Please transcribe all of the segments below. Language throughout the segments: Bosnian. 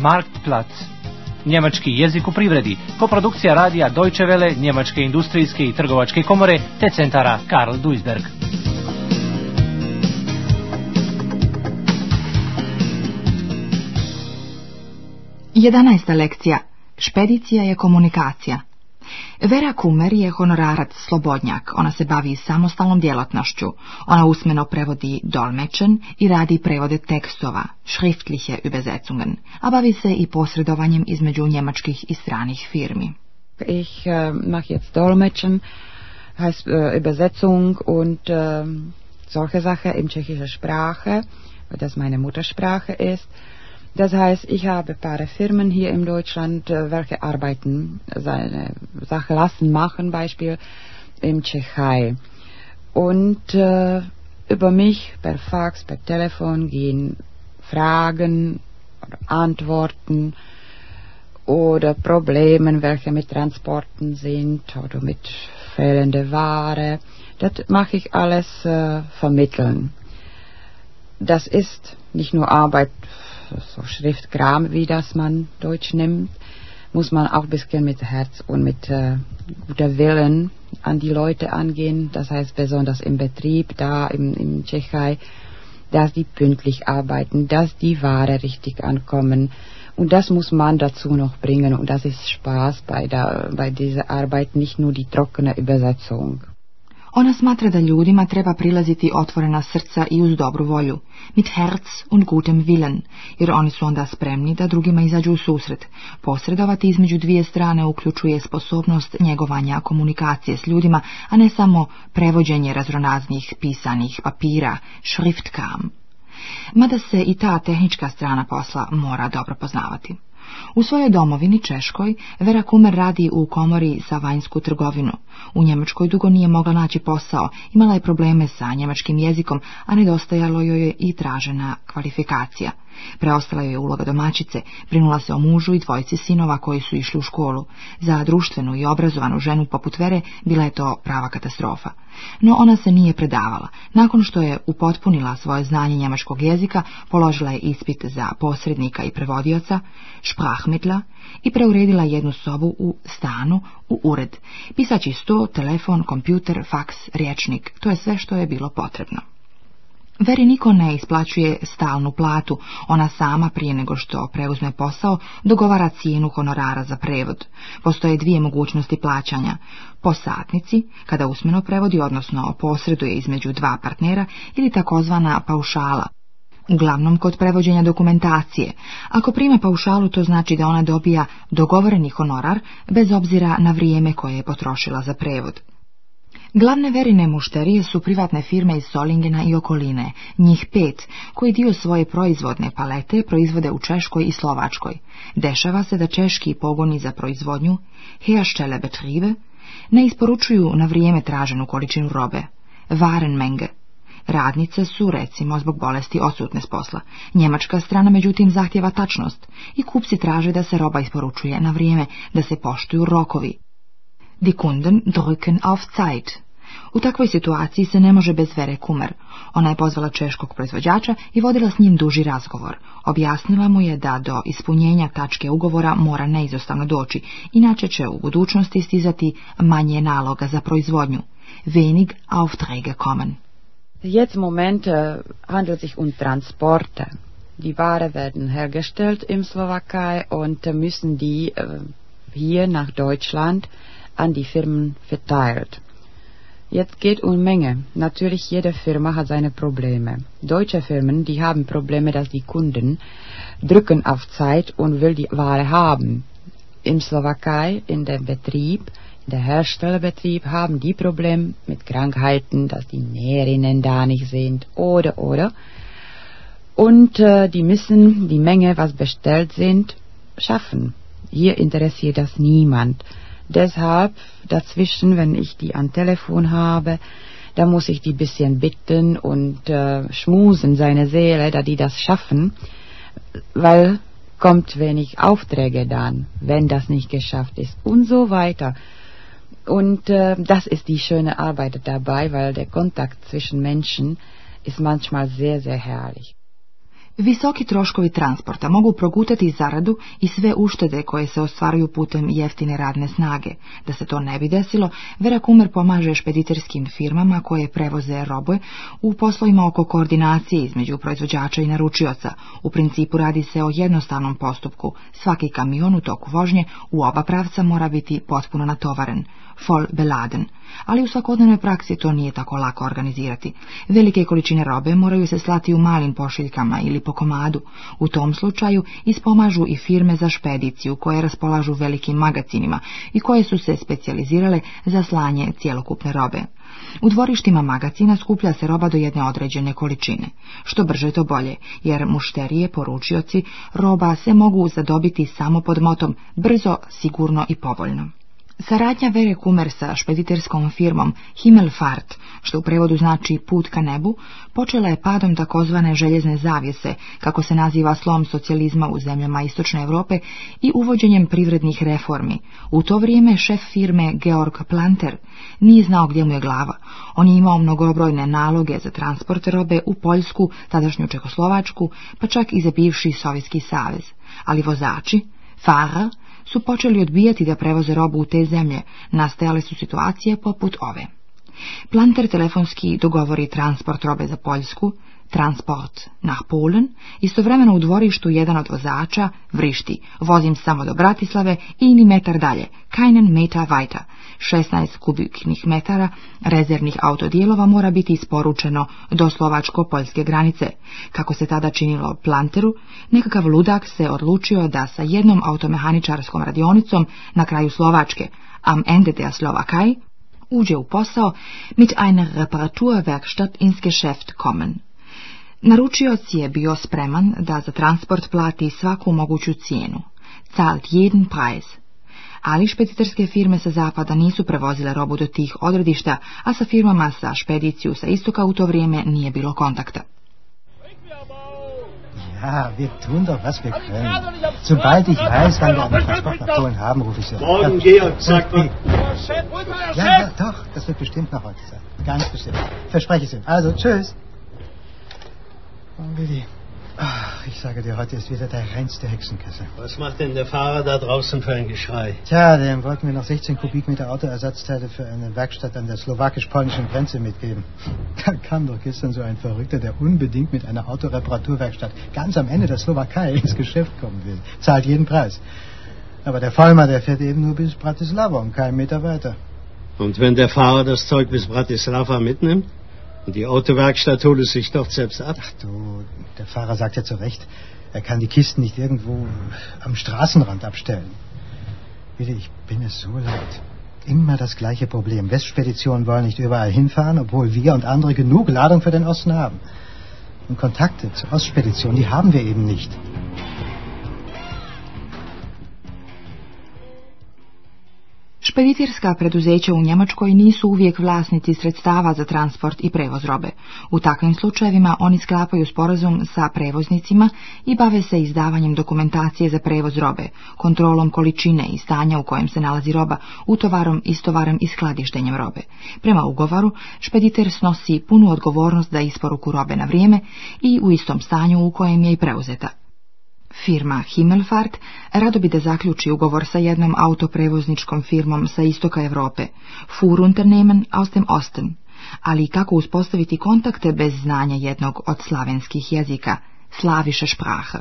Marktplatz. Njemački jezik u privredi, koprodukcija radija Deutsche Welle, Njemačke industrijske i trgovačke komore, te centara Karl Duisberg. Jedanaesta lekcija. Špedicija je komunikacija. Vera Kumer je honorarac slobodnjak. Ona se bavi samostalnom djelatnošću. Ona usmeno prevodi dolmečen i radi prevode tekstova, schriftliche Übersetzungen, a bavi se i posredovanjem između njemačkih i stranih firmi. Ich uh, mach jetzt dolmečen, heißt äh, Übersetzung und uh, solche Sache in tschechischer Sprache, weil das meine Muttersprache ist. Das heißt, ich habe ein paar Firmen hier in Deutschland, äh, welche arbeiten, seine Sache lassen machen, Beispiel in Tschechei. Und äh, über mich per Fax, per Telefon gehen Fragen oder Antworten oder Probleme, welche mit Transporten sind oder mit fehlender Ware. Das mache ich alles äh, vermitteln. Das ist nicht nur Arbeit also so, so Schriftkram, wie das man Deutsch nimmt, muss man auch ein bisschen mit Herz und mit äh, guter Willen an die Leute angehen. Das heißt besonders im Betrieb, da im, im Tschechei, dass die pünktlich arbeiten, dass die Ware richtig ankommen. Und das muss man dazu noch bringen. Und das ist Spaß bei, der, bei dieser Arbeit, nicht nur die trockene Übersetzung. Ona smatra da ljudima treba prilaziti otvorena srca i uz dobru volju, mit herz und gutem willen, jer oni su onda spremni da drugima izađu u susret. Posredovati između dvije strane uključuje sposobnost njegovanja komunikacije s ljudima, a ne samo prevođenje razronaznih pisanih papira, šriftkam. Mada se i ta tehnička strana posla mora dobro poznavati. U svojoj domovini Češkoj Vera Kumer radi u komori za vanjsku trgovinu. U Njemačkoj dugo nije mogla naći posao, imala je probleme sa njemačkim jezikom, a nedostajalo joj je i tražena kvalifikacija. Preostala je uloga domaćice, brinula se o mužu i dvojci sinova koji su išli u školu. Za društvenu i obrazovanu ženu poput Vere bila je to prava katastrofa. No ona se nije predavala. Nakon što je upotpunila svoje znanje njemačkog jezika, položila je ispit za posrednika i prevodioca, šprahmitla i preuredila jednu sobu u stanu u ured. Pisaći sto, telefon, kompjuter, faks, rječnik, to je sve što je bilo potrebno. Veri niko ne isplaćuje stalnu platu, ona sama prije nego što preuzme posao dogovara cijenu honorara za prevod. Postoje dvije mogućnosti plaćanja. Po satnici, kada usmeno prevodi, odnosno posreduje između dva partnera ili takozvana paušala, uglavnom kod prevođenja dokumentacije. Ako prima paušalu, to znači da ona dobija dogovoreni honorar, bez obzira na vrijeme koje je potrošila za prevod. Glavne verine mušterije su privatne firme iz Solingena i okoline, njih pet, koji dio svoje proizvodne palete proizvode u Češkoj i Slovačkoj. Dešava se da češki pogoni za proizvodnju, herštele betrive, ne isporučuju na vrijeme traženu količinu robe, varen Radnice su, recimo, zbog bolesti odsutne s posla. Njemačka strana, međutim, zahtjeva tačnost i kupci traže da se roba isporučuje na vrijeme, da se poštuju rokovi die Kunden drücken auf Zeit. U takvoj situaciji se ne može bez Vere kumer. Ona je pozvala češkog proizvođača i vodila s njim duži razgovor. Objasnila mu je da do ispunjenja tačke ugovora mora neizostavno doći, inače će u budućnosti stizati manje naloga za proizvodnju. Wenig Aufträge kommen. Jetzt Moment äh, handelt sich um Transporte. Die Ware werden hergestellt im Slowakei und äh, müssen die äh, hier nach Deutschland an die Firmen verteilt. Jetzt geht um Menge. Natürlich, jede Firma hat seine Probleme. Deutsche Firmen, die haben Probleme, dass die Kunden drücken auf Zeit und will die Ware haben. In Slowakei, in dem Betrieb, in der Herstellerbetrieb haben die Probleme mit Krankheiten, dass die Näherinnen da nicht sind oder oder. Und äh, die müssen die Menge, was bestellt sind, schaffen. Hier interessiert das niemand. Deshalb dazwischen, wenn ich die am Telefon habe, da muss ich die bisschen bitten und äh, schmusen, seine Seele, da die das schaffen, weil kommt wenig Aufträge dann, wenn das nicht geschafft ist und so weiter. Und äh, das ist die schöne Arbeit dabei, weil der Kontakt zwischen Menschen ist manchmal sehr, sehr herrlich. Visoki troškovi transporta mogu progutati zaradu i sve uštede koje se ostvaruju putem jeftine radne snage. Da se to ne bi desilo, Vera pomaže špediterskim firmama koje prevoze robe u poslovima oko koordinacije između proizvođača i naručioca. U principu radi se o jednostavnom postupku. Svaki kamion u toku vožnje u oba pravca mora biti potpuno natovaren fol beladen, ali u svakodnevnoj praksi to nije tako lako organizirati. Velike količine robe moraju se slati u malim pošiljkama ili po komadu. U tom slučaju ispomažu i firme za špediciju koje raspolažu velikim magacinima i koje su se specijalizirale za slanje cjelokupne robe. U dvorištima magacina skuplja se roba do jedne određene količine. Što brže to bolje, jer mušterije, poručioci, roba se mogu zadobiti samo pod motom, brzo, sigurno i povoljno. Saradnja Vere Kumer sa špediterskom firmom Himmelfahrt, što u prevodu znači put ka nebu, počela je padom takozvane željezne zavjese, kako se naziva slom socijalizma u zemljama Istočne Europe i uvođenjem privrednih reformi. U to vrijeme šef firme Georg Planter nije znao gdje mu je glava. On je imao mnogobrojne naloge za transport robe u Poljsku, tadašnju Čekoslovačku, pa čak i za bivši Sovjetski savez. Ali vozači, Fara, su počeli odbijati da prevoze robu u te zemlje, nastajale su situacije poput ove. Planter telefonski dogovori transport robe za Poljsku, transport na Polen, istovremeno u dvorištu jedan od vozača vrišti, vozim samo do Bratislave i ni metar dalje, kajnen meta vajta, 16 kubiknih metara rezervnih autodijelova mora biti isporučeno do slovačko-poljske granice. Kako se tada činilo planteru, nekakav ludak se odlučio da sa jednom automehaničarskom radionicom na kraju Slovačke, am Ende der Slovakaj uđe u posao mit einer Reparaturwerkstatt ins Geschäft kommen Naručioc je bio spreman da za transport plati svaku moguću cijenu, calt jeden preis. Ali špediterske firme sa zapada nisu prevozile robu do tih odredišta, a sa firmama sa špediciju sa istoka u to vrijeme nije bilo kontakta. Ja, wir tun doch, was wir können. Sobald ich weiß, wann wir einen Transport nach Polen haben, rufe ich Sie an. Morgen, Georg, sagt man. Ja, doch, das wird bestimmt noch heute sein. Ganz bestimmt. Verspreche es Ihnen. Also, tschüss. Willi, ich sage dir, heute ist wieder der reinste Hexenkessel. Was macht denn der Fahrer da draußen für ein Geschrei? Tja, dem wollten wir noch 16 Kubikmeter Autoersatzteile für eine Werkstatt an der slowakisch-polnischen Grenze mitgeben. Da kam doch gestern so ein Verrückter, der unbedingt mit einer Autoreparaturwerkstatt ganz am Ende der Slowakei ins Geschäft kommen will. Zahlt jeden Preis. Aber der Vollmer, der fährt eben nur bis Bratislava und keinen Meter weiter. Und wenn der Fahrer das Zeug bis Bratislava mitnimmt? Und die Autowerkstatt hole sich doch selbst ab. Ach du, der Fahrer sagt ja zu Recht, er kann die Kisten nicht irgendwo am Straßenrand abstellen. Bitte, ich bin es so leid. Immer das gleiche Problem. Westspeditionen wollen nicht überall hinfahren, obwohl wir und andere genug Ladung für den Osten haben. Und Kontakte zur Ostspedition, die haben wir eben nicht. Špeditirska preduzeća u Njemačkoj nisu uvijek vlasnici sredstava za transport i prevoz robe. U takvim slučajevima oni sklapaju sporazum sa prevoznicima i bave se izdavanjem dokumentacije za prevoz robe, kontrolom količine i stanja u kojem se nalazi roba, utovarom, istovarom i skladištenjem robe. Prema ugovoru, špediter snosi punu odgovornost za isporuku robe na vrijeme i u istom stanju u kojem je i preuzeta. Firma Himmelfahrt rado bi da zaključi ugovor sa jednom autoprevozničkom firmom sa istoka Europe, Fuhrunternehmen aus dem Osten, ali kako uspostaviti kontakte bez znanja jednog od slavenskih jezika, slavische Sprache.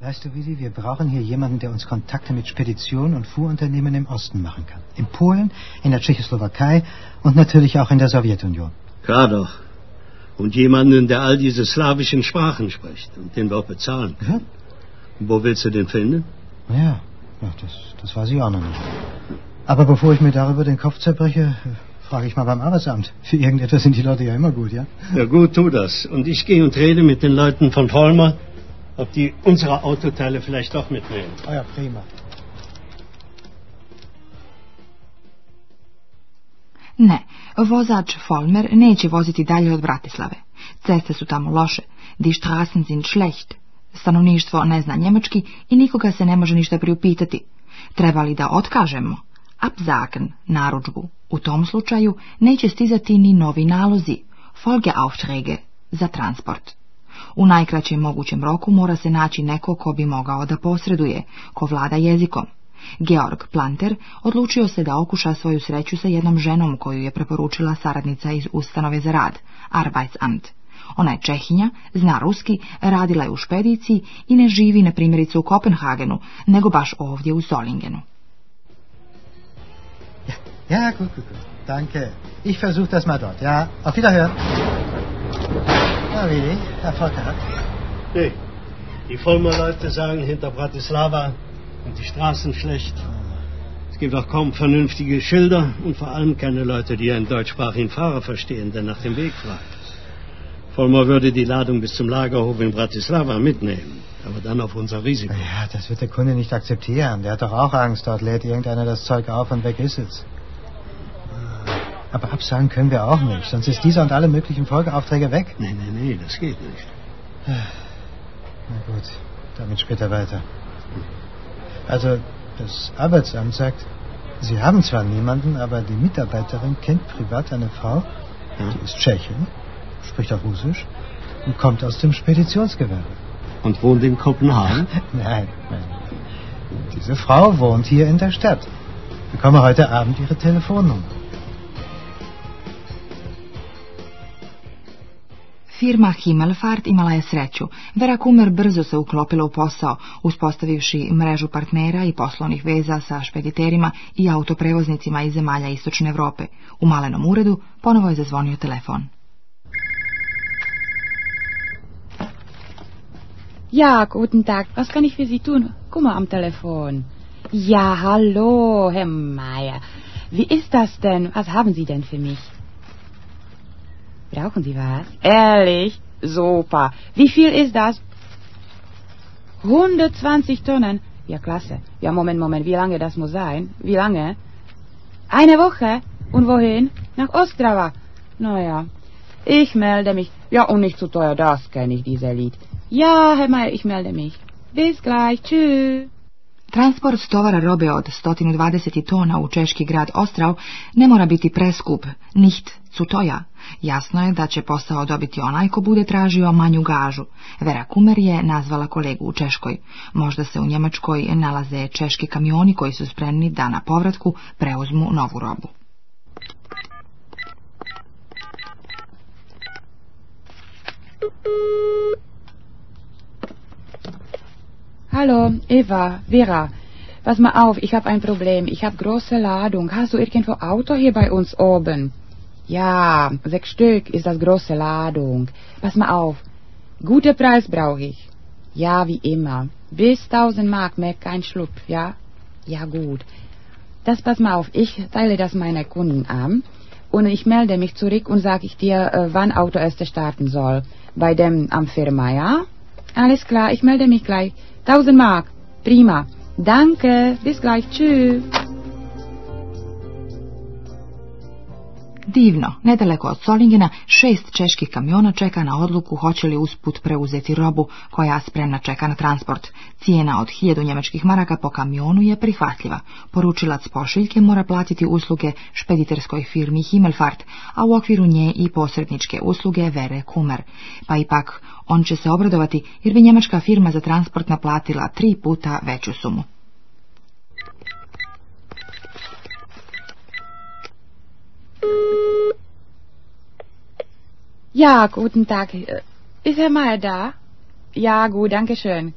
Weißt du, Willi, wir brauchen hier jemanden, der uns Kontakte mit Speditionen und Fuhrunternehmen im Osten machen kann. In Polen, in der Tschechoslowakei und natürlich auch in der Sowjetunion. Klar doch. Und jemanden, der all diese slawischen Sprachen spricht und den wir auch bezahlen können. Ja? Wo willst du den finden? Ja, das, das weiß ich auch noch nicht. Aber bevor ich mir darüber den Kopf zerbreche, frage ich mal beim Arbeitsamt. Für irgendetwas sind die Leute ja immer gut, ja? Ja gut, tu das. Und ich gehe und rede mit den Leuten von Vollmer, ob die unsere Autoteile vielleicht doch mitnehmen. Ah ja, prima. Ne, vozač Vollmer neće voziti dalje od Bratislave. Ceste su tamo loše. Die Straßen sind schlecht. Stanovništvo ne zna njemački i nikoga se ne može ništa priupitati. Treba li da otkažemo? Abzaken, narudžbu. U tom slučaju neće stizati ni novi nalozi, Folgeaufträge, za transport. U najkraćem mogućem roku mora se naći neko ko bi mogao da posreduje, ko vlada jezikom. Georg Planter odlučio se da okuša svoju sreću sa jednom ženom koju je preporučila saradnica iz ustanove za rad, Arbeitsamt. Ona je Čehinja, zna ruski, radila je u špediciji i ne živi na primjerice u Kopenhagenu, nego baš ovdje u Solingenu. Ja, gut, gut, gut. Danke. Ich versuche das mal dort, ja. Auf Wiederhören. Na, Willi, Erfolg gehabt. Nee, die Vollmer-Leute sagen hinter Bratislava und die Straßen schlecht. Es gibt auch kaum vernünftige Schilder und vor allem keine Leute, die einen deutschsprachigen Fahrer verstehen, der nach dem Weg fragt. Vollmer würde die Ladung bis zum Lagerhof in Bratislava mitnehmen. Aber dann auf unser Risiko. Ja, das wird der Kunde nicht akzeptieren. Der hat doch auch Angst. Dort lädt irgendeiner das Zeug auf und weg ist es. Aber absagen können wir auch nicht. Sonst ist dieser und alle möglichen Folgeaufträge weg. Nee, nee, nee, das geht nicht. Na gut, damit später weiter. Also, das Arbeitsamt sagt, Sie haben zwar niemanden, aber die Mitarbeiterin kennt privat eine Frau, die ist Tschechin spricht auch Russisch und kommt aus dem Speditionsgewerbe. Und wohnt in Kopenhagen? nein, nein. Diese Frau wohnt hier in der Stadt. Ich bekomme heute Abend ihre Telefonnummer. Firma Himmelfahrt imala je sreću. Vera Kummer brzo se uklopila u posao, uspostavivši mrežu partnera i poslovnih veza sa špediterima i autoprevoznicima iz zemalja Istočne Europe. U malenom uredu ponovo je zazvonio telefon. Ja, guten Tag. Was kann ich für Sie tun? Guck mal am Telefon. Ja, hallo, Herr Meier. Wie ist das denn? Was haben Sie denn für mich? Brauchen Sie was? Ehrlich? Super. Wie viel ist das? 120 Tonnen. Ja, klasse. Ja, Moment, Moment. Wie lange das muss sein? Wie lange? Eine Woche. Und wohin? Nach Ostrava. Naja, ich melde mich. Ja, und nicht zu teuer, das kenne ich, diese Lied. Ja, Herr Mayer, ich melde mich. Bis gleich, tschüss. Transport stovara robe od 120 tona u češki grad Ostrav ne mora biti preskup, nicht toja Jasno je da će posao dobiti onaj ko bude tražio manju gažu. Vera Kumer je nazvala kolegu u Češkoj. Možda se u Njemačkoj nalaze češki kamioni koji su spremni da na povratku preuzmu novu robu. Hallo, Eva, Vera. Pass mal auf, ich habe ein Problem. Ich habe große Ladung. Hast du irgendwo Auto hier bei uns oben? Ja, sechs Stück ist das große Ladung. Pass mal auf. Guter Preis brauche ich. Ja, wie immer. Bis 1000 Mark mehr kein Schlupf, ja? Ja, gut. Das pass mal auf. Ich teile das meiner Kunden an und ich melde mich zurück und sage ich dir, äh, wann Auto erste starten soll. Bei dem am Firma, ja? Alles klar, ich melde mich gleich. 1000 Mark. Prima. Danke. Bis gleich. Tschüss. Divno, nedaleko od Solingena, šest čeških kamiona čeka na odluku hoće li usput preuzeti robu koja spremna čeka na transport. Cijena od hiljedu njemačkih maraka po kamionu je prihvatljiva. Poručilac pošiljke mora platiti usluge špediterskoj firmi Himmelfart, a u okviru nje i posredničke usluge Vere Kumer. Pa ipak, on će se obradovati jer bi njemačka firma za transport naplatila tri puta veću sumu. Ja, guten Tag. Äh, ist Herr Meier da? Ja, gut, danke schön.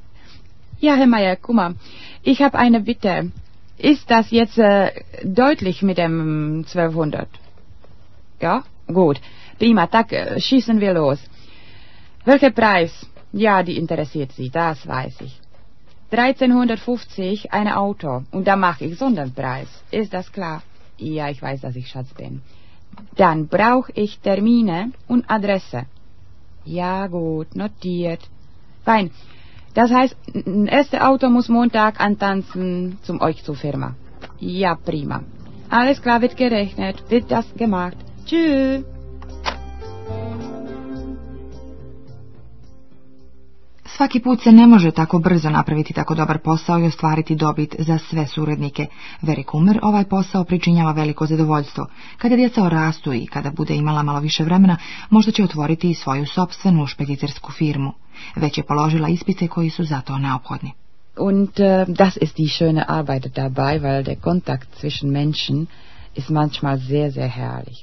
Ja, Herr Meier, guck mal, ich habe eine Bitte. Ist das jetzt äh, deutlich mit dem 1200? Ja, gut. Prima, tak, äh, schießen wir los. Welcher Preis? Ja, die interessiert Sie, das weiß ich. 1350 ein Auto und da mache ich Sonderpreis. Ist das klar? Ja, ich weiß, dass ich Schatz bin. Dann brauche ich Termine und Adresse. Ja, gut, notiert. Fein. Das heißt, das erste Auto muss Montag antanzen zum euch zur Firma. Ja, prima. Alles klar, wird gerechnet, wird das gemacht. Tschüss. Svaki put se ne može tako brzo napraviti tako dobar posao i ostvariti dobit za sve suradnike. Veri Kumer ovaj posao pričinjava veliko zadovoljstvo. Kada djeca orastu i kada bude imala malo više vremena, možda će otvoriti i svoju sobstvenu špeditersku firmu. Već je položila ispite koji su za to neophodni. Und äh, das ist die schöne Arbeit dabei, weil der Kontakt zwischen Menschen ist manchmal sehr, sehr herrlich.